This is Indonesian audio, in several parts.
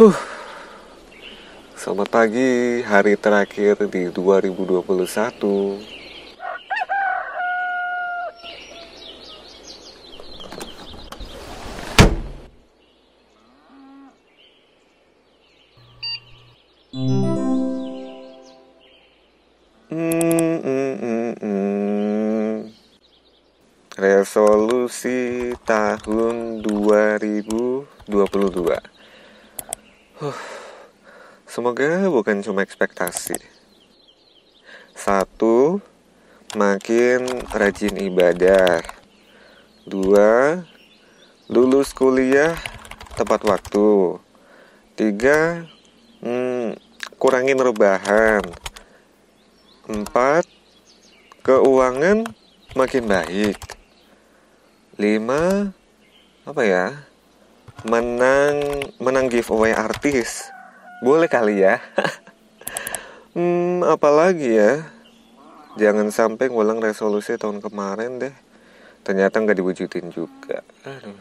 Huh. Selamat pagi, hari terakhir di 2021. Hmm, hmm, hmm. Resolusi tahun 2022. Huh. Semoga bukan cuma ekspektasi. Satu, makin rajin ibadah. Dua, lulus kuliah tepat waktu. Tiga, hmm, kurangin rebahan. Empat, keuangan makin baik. Lima, apa ya? Menang, menang giveaway artis. Boleh kali ya. hmm, apalagi ya? Jangan sampai ngulang resolusi tahun kemarin deh. Ternyata nggak diwujudin juga. Aduh.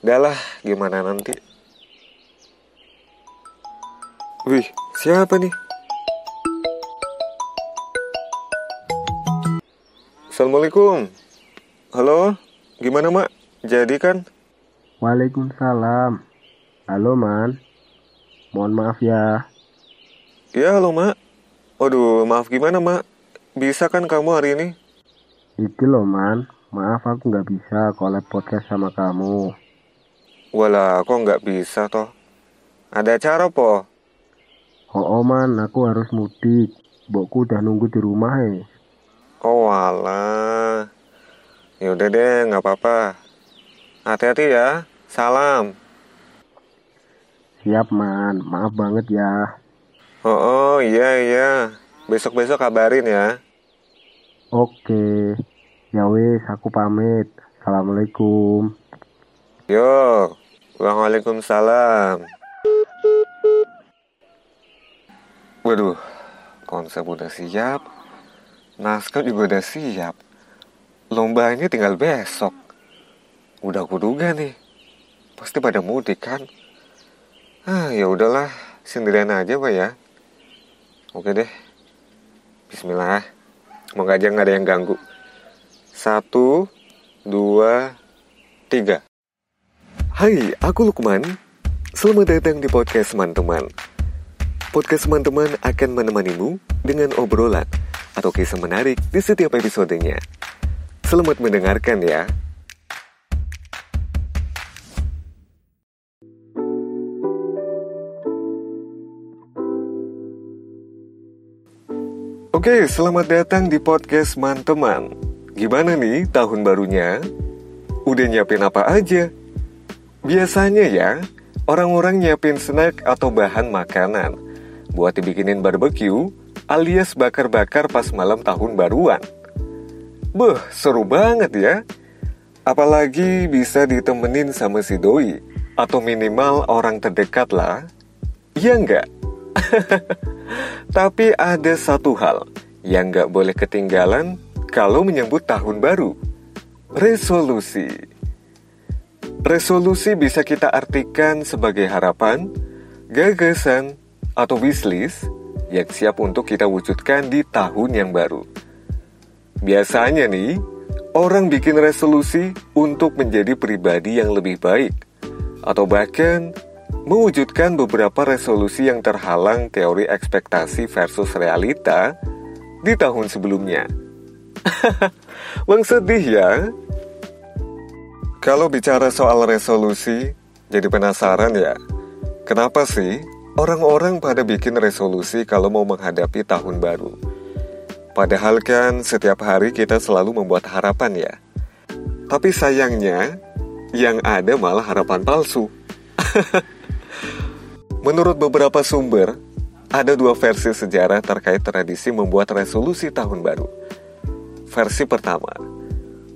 Lah, gimana nanti? Wih, siapa nih? Assalamualaikum. Halo, gimana mak? Jadi kan? Waalaikumsalam. Halo, Man. Mohon maaf ya. Ya, halo mak. Waduh, maaf gimana mak? Bisa kan kamu hari ini? Iki loh, Man. Maaf aku nggak bisa collab podcast sama kamu. Walah, kok nggak bisa toh? Ada acara po? Oh, oh Man, aku harus mudik. Bokku udah nunggu di rumah eh. Oh walah. Ya udah deh, nggak apa-apa. Hati-hati ya. Salam. Siap, Man. Maaf banget ya. Oh, oh iya iya. Besok-besok kabarin ya. Oke. Ya wis, aku pamit. Assalamualaikum. Yo, waalaikumsalam. Waduh, konsep udah siap, naskah juga udah siap. Lombanya tinggal besok. Udah kuduga nih, pasti pada mudik kan? Ah, ya udahlah, sendirian aja pak ya. Oke deh, Bismillah. Semoga aja nggak ada yang ganggu. Satu, dua, tiga. Hai, aku Lukman. Selamat datang di podcast teman-teman. Podcast teman-teman akan menemanimu dengan obrolan atau kisah menarik di setiap episodenya. Selamat mendengarkan ya. Oke, selamat datang di podcast teman-teman. Gimana nih tahun barunya? Udah nyiapin apa aja? Biasanya ya, orang-orang nyiapin snack atau bahan makanan buat dibikinin barbecue alias bakar-bakar pas malam tahun baruan. Beh, seru banget ya. Apalagi bisa ditemenin sama si doi atau minimal orang terdekat lah. Iya nggak? Tapi ada satu hal yang nggak boleh ketinggalan kalau menyambut tahun baru. Resolusi. Resolusi bisa kita artikan sebagai harapan, gagasan, atau wishlist yang siap untuk kita wujudkan di tahun yang baru. Biasanya nih, orang bikin resolusi untuk menjadi pribadi yang lebih baik, atau bahkan mewujudkan beberapa resolusi yang terhalang teori ekspektasi versus realita di tahun sebelumnya. Bang sedih ya? Kalau bicara soal resolusi, jadi penasaran ya, kenapa sih orang-orang pada bikin resolusi kalau mau menghadapi tahun baru? Padahal kan setiap hari kita selalu membuat harapan ya. Tapi sayangnya, yang ada malah harapan palsu. Menurut beberapa sumber, ada dua versi sejarah terkait tradisi membuat resolusi tahun baru. Versi pertama,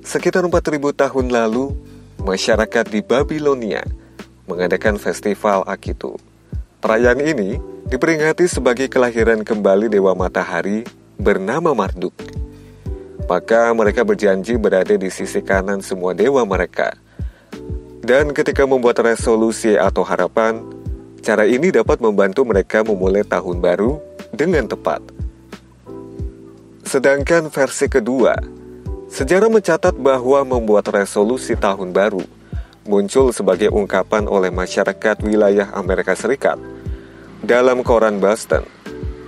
sekitar 4000 tahun lalu, masyarakat di Babilonia mengadakan festival Akitu. Perayaan ini diperingati sebagai kelahiran kembali Dewa Matahari bernama Marduk. Maka mereka berjanji berada di sisi kanan semua dewa mereka. Dan ketika membuat resolusi atau harapan, Cara ini dapat membantu mereka memulai tahun baru dengan tepat. Sedangkan versi kedua, sejarah mencatat bahwa membuat resolusi tahun baru muncul sebagai ungkapan oleh masyarakat wilayah Amerika Serikat dalam koran Boston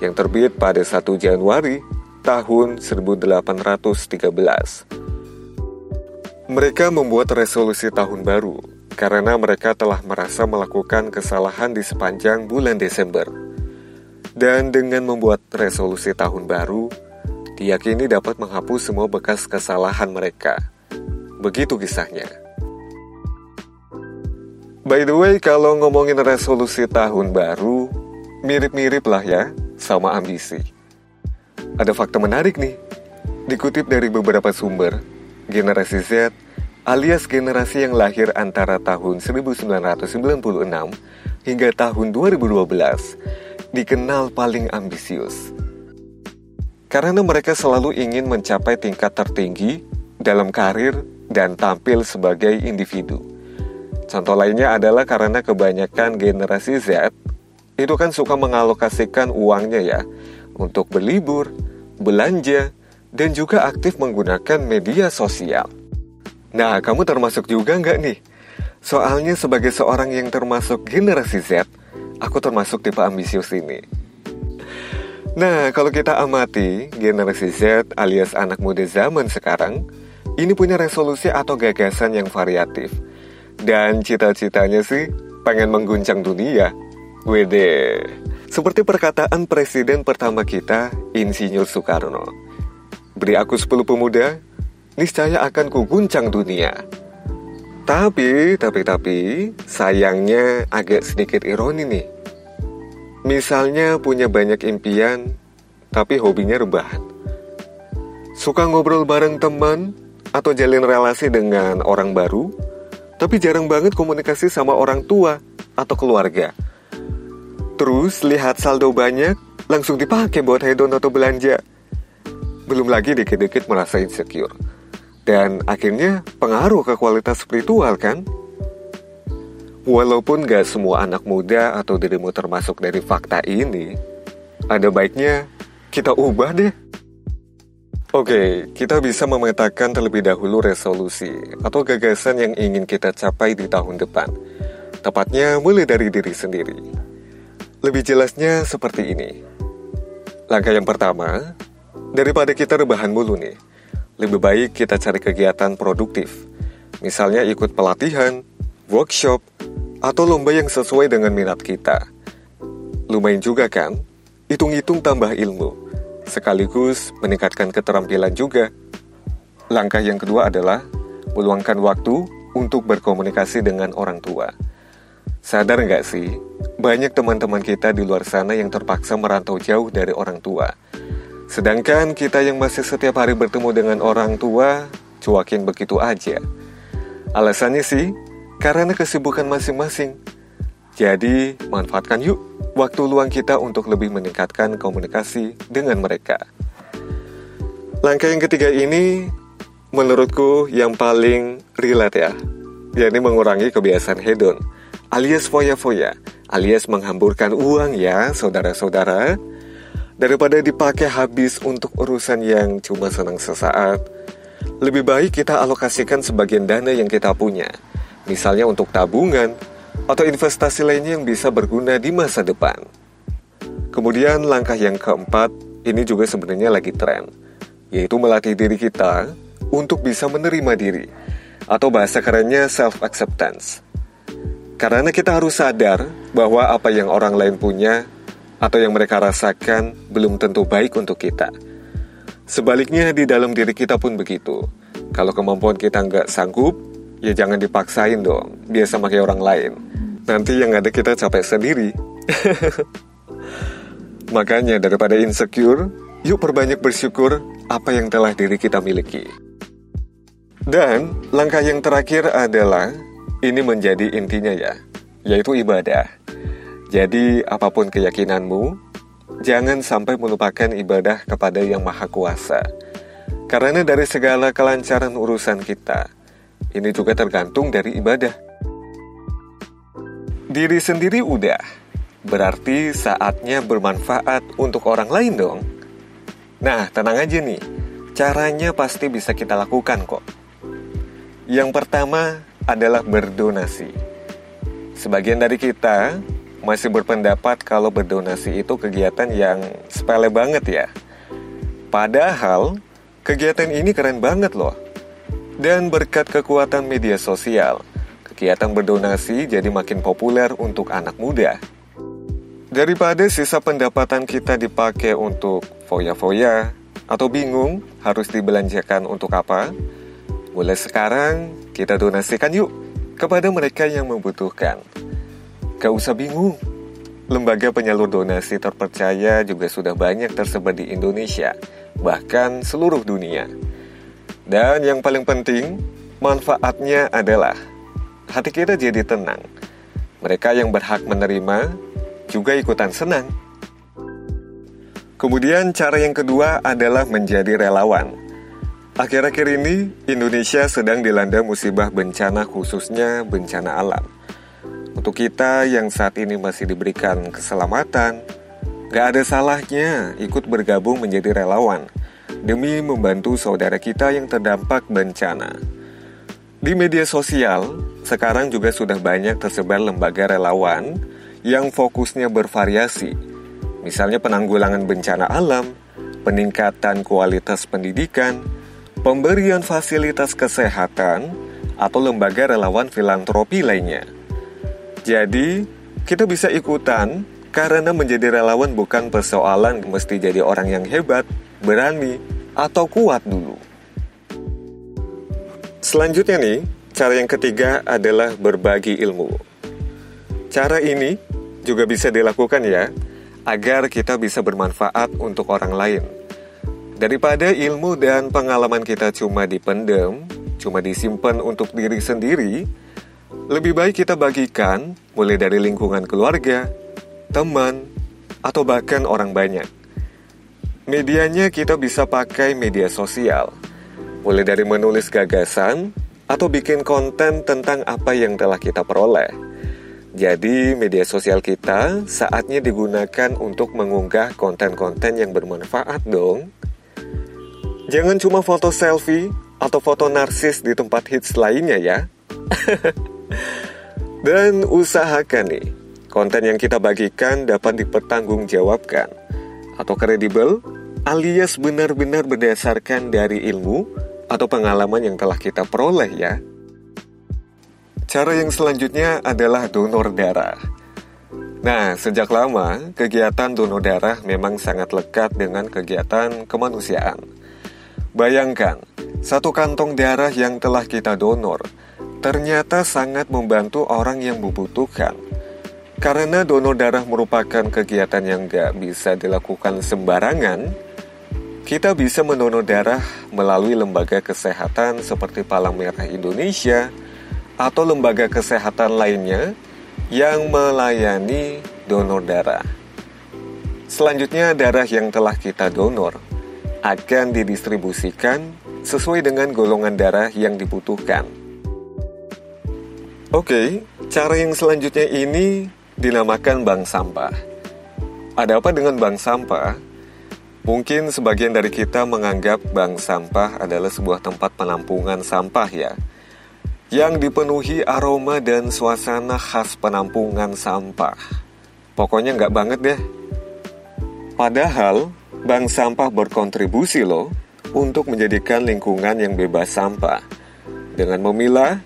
yang terbit pada 1 Januari tahun 1813. Mereka membuat resolusi tahun baru karena mereka telah merasa melakukan kesalahan di sepanjang bulan Desember. Dan dengan membuat resolusi tahun baru, diyakini dapat menghapus semua bekas kesalahan mereka. Begitu kisahnya. By the way, kalau ngomongin resolusi tahun baru, mirip-mirip lah ya sama ambisi. Ada fakta menarik nih. Dikutip dari beberapa sumber, generasi Z alias generasi yang lahir antara tahun 1996 hingga tahun 2012 dikenal paling ambisius. Karena mereka selalu ingin mencapai tingkat tertinggi dalam karir dan tampil sebagai individu. Contoh lainnya adalah karena kebanyakan generasi Z itu kan suka mengalokasikan uangnya ya untuk berlibur, belanja, dan juga aktif menggunakan media sosial. Nah, kamu termasuk juga nggak nih? Soalnya sebagai seorang yang termasuk generasi Z, aku termasuk tipe ambisius ini. Nah, kalau kita amati generasi Z alias anak muda zaman sekarang, ini punya resolusi atau gagasan yang variatif. Dan cita-citanya sih pengen mengguncang dunia. Wede. Seperti perkataan presiden pertama kita, Insinyur Soekarno. Beri aku 10 pemuda, niscaya akan kuguncang dunia. Tapi, tapi, tapi, sayangnya agak sedikit ironi nih. Misalnya punya banyak impian, tapi hobinya rebahan. Suka ngobrol bareng teman atau jalin relasi dengan orang baru, tapi jarang banget komunikasi sama orang tua atau keluarga. Terus lihat saldo banyak, langsung dipakai buat hedon atau belanja. Belum lagi dikit-dikit merasa insecure. Dan akhirnya pengaruh ke kualitas spiritual kan? Walaupun gak semua anak muda atau dirimu termasuk dari fakta ini, ada baiknya kita ubah deh. Oke, kita bisa memetakan terlebih dahulu resolusi atau gagasan yang ingin kita capai di tahun depan. Tepatnya mulai dari diri sendiri. Lebih jelasnya seperti ini. Langkah yang pertama, daripada kita rebahan mulu nih, lebih baik kita cari kegiatan produktif. Misalnya ikut pelatihan, workshop, atau lomba yang sesuai dengan minat kita. Lumayan juga kan? Hitung-hitung tambah ilmu, sekaligus meningkatkan keterampilan juga. Langkah yang kedua adalah meluangkan waktu untuk berkomunikasi dengan orang tua. Sadar nggak sih, banyak teman-teman kita di luar sana yang terpaksa merantau jauh dari orang tua Sedangkan kita yang masih setiap hari bertemu dengan orang tua, cuakin begitu aja. Alasannya sih, karena kesibukan masing-masing. Jadi, manfaatkan yuk waktu luang kita untuk lebih meningkatkan komunikasi dengan mereka. Langkah yang ketiga ini, menurutku yang paling relate ya, yakni mengurangi kebiasaan hedon, alias foya-foya, alias menghamburkan uang ya, saudara-saudara Daripada dipakai habis untuk urusan yang cuma senang sesaat, lebih baik kita alokasikan sebagian dana yang kita punya, misalnya untuk tabungan atau investasi lainnya yang bisa berguna di masa depan. Kemudian langkah yang keempat, ini juga sebenarnya lagi tren, yaitu melatih diri kita untuk bisa menerima diri, atau bahasa kerennya self-acceptance. Karena kita harus sadar bahwa apa yang orang lain punya atau yang mereka rasakan belum tentu baik untuk kita. Sebaliknya di dalam diri kita pun begitu. Kalau kemampuan kita nggak sanggup, ya jangan dipaksain dong, biasa pakai orang lain. Nanti yang ada kita capek sendiri. Makanya daripada insecure, yuk perbanyak bersyukur apa yang telah diri kita miliki. Dan langkah yang terakhir adalah, ini menjadi intinya ya, yaitu ibadah. Jadi, apa pun keyakinanmu, jangan sampai melupakan ibadah kepada Yang Maha Kuasa. Karena dari segala kelancaran urusan kita, ini juga tergantung dari ibadah. Diri sendiri udah, Berarti saatnya bermanfaat untuk orang lain dong. Nah, tenang aja nih. Caranya pasti bisa kita lakukan kok. Yang pertama adalah berdonasi. Sebagian dari kita masih berpendapat kalau berdonasi itu kegiatan yang sepele banget ya. Padahal, kegiatan ini keren banget loh. Dan berkat kekuatan media sosial, kegiatan berdonasi jadi makin populer untuk anak muda. Daripada sisa pendapatan kita dipakai untuk foya-foya atau bingung harus dibelanjakan untuk apa, mulai sekarang kita donasikan yuk kepada mereka yang membutuhkan. Gak usah bingung, lembaga penyalur donasi terpercaya juga sudah banyak tersebar di Indonesia, bahkan seluruh dunia. Dan yang paling penting, manfaatnya adalah hati kita jadi tenang. Mereka yang berhak menerima juga ikutan senang. Kemudian cara yang kedua adalah menjadi relawan. Akhir-akhir ini, Indonesia sedang dilanda musibah bencana khususnya bencana alam. Untuk kita yang saat ini masih diberikan keselamatan, gak ada salahnya ikut bergabung menjadi relawan demi membantu saudara kita yang terdampak bencana. Di media sosial, sekarang juga sudah banyak tersebar lembaga relawan yang fokusnya bervariasi, misalnya penanggulangan bencana alam, peningkatan kualitas pendidikan, pemberian fasilitas kesehatan, atau lembaga relawan filantropi lainnya. Jadi, kita bisa ikutan karena menjadi relawan bukan persoalan mesti jadi orang yang hebat, berani, atau kuat dulu. Selanjutnya nih, cara yang ketiga adalah berbagi ilmu. Cara ini juga bisa dilakukan ya, agar kita bisa bermanfaat untuk orang lain. Daripada ilmu dan pengalaman kita cuma dipendam, cuma disimpan untuk diri sendiri, lebih baik kita bagikan mulai dari lingkungan keluarga, teman, atau bahkan orang banyak. Medianya kita bisa pakai media sosial, mulai dari menulis gagasan atau bikin konten tentang apa yang telah kita peroleh jadi, media sosial kita saatnya digunakan untuk mengunggah konten-konten yang bermanfaat dong. Jangan cuma foto selfie atau foto narsis di tempat hits lainnya ya. Dan usahakan nih, konten yang kita bagikan dapat dipertanggungjawabkan atau kredibel alias benar-benar berdasarkan dari ilmu atau pengalaman yang telah kita peroleh ya. Cara yang selanjutnya adalah donor darah. Nah, sejak lama kegiatan donor darah memang sangat lekat dengan kegiatan kemanusiaan. Bayangkan, satu kantong darah yang telah kita donor ternyata sangat membantu orang yang membutuhkan. Karena donor darah merupakan kegiatan yang gak bisa dilakukan sembarangan, kita bisa mendonor darah melalui lembaga kesehatan seperti Palang Merah Indonesia, atau lembaga kesehatan lainnya yang melayani donor darah. Selanjutnya, darah yang telah kita donor akan didistribusikan sesuai dengan golongan darah yang dibutuhkan. Oke, cara yang selanjutnya ini dinamakan bank sampah. Ada apa dengan bank sampah? Mungkin sebagian dari kita menganggap bank sampah adalah sebuah tempat penampungan sampah ya yang dipenuhi aroma dan suasana khas penampungan sampah. Pokoknya nggak banget deh. Padahal, bank sampah berkontribusi loh untuk menjadikan lingkungan yang bebas sampah dengan memilah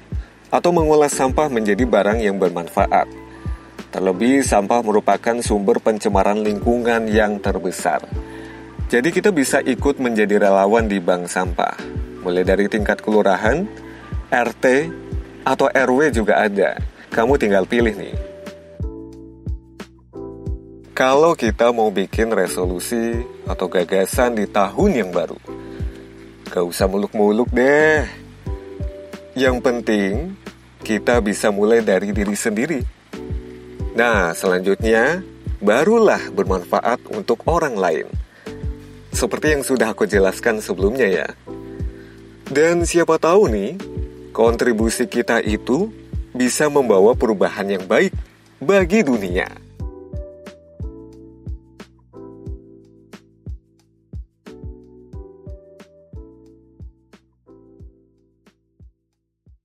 atau mengolah sampah menjadi barang yang bermanfaat. Terlebih, sampah merupakan sumber pencemaran lingkungan yang terbesar. Jadi kita bisa ikut menjadi relawan di bank sampah, mulai dari tingkat kelurahan, RT, atau RW juga ada. Kamu tinggal pilih nih. Kalau kita mau bikin resolusi atau gagasan di tahun yang baru, gak usah muluk-muluk deh. Yang penting, kita bisa mulai dari diri sendiri. Nah, selanjutnya, barulah bermanfaat untuk orang lain. Seperti yang sudah aku jelaskan sebelumnya ya. Dan siapa tahu nih, kontribusi kita itu bisa membawa perubahan yang baik bagi dunia.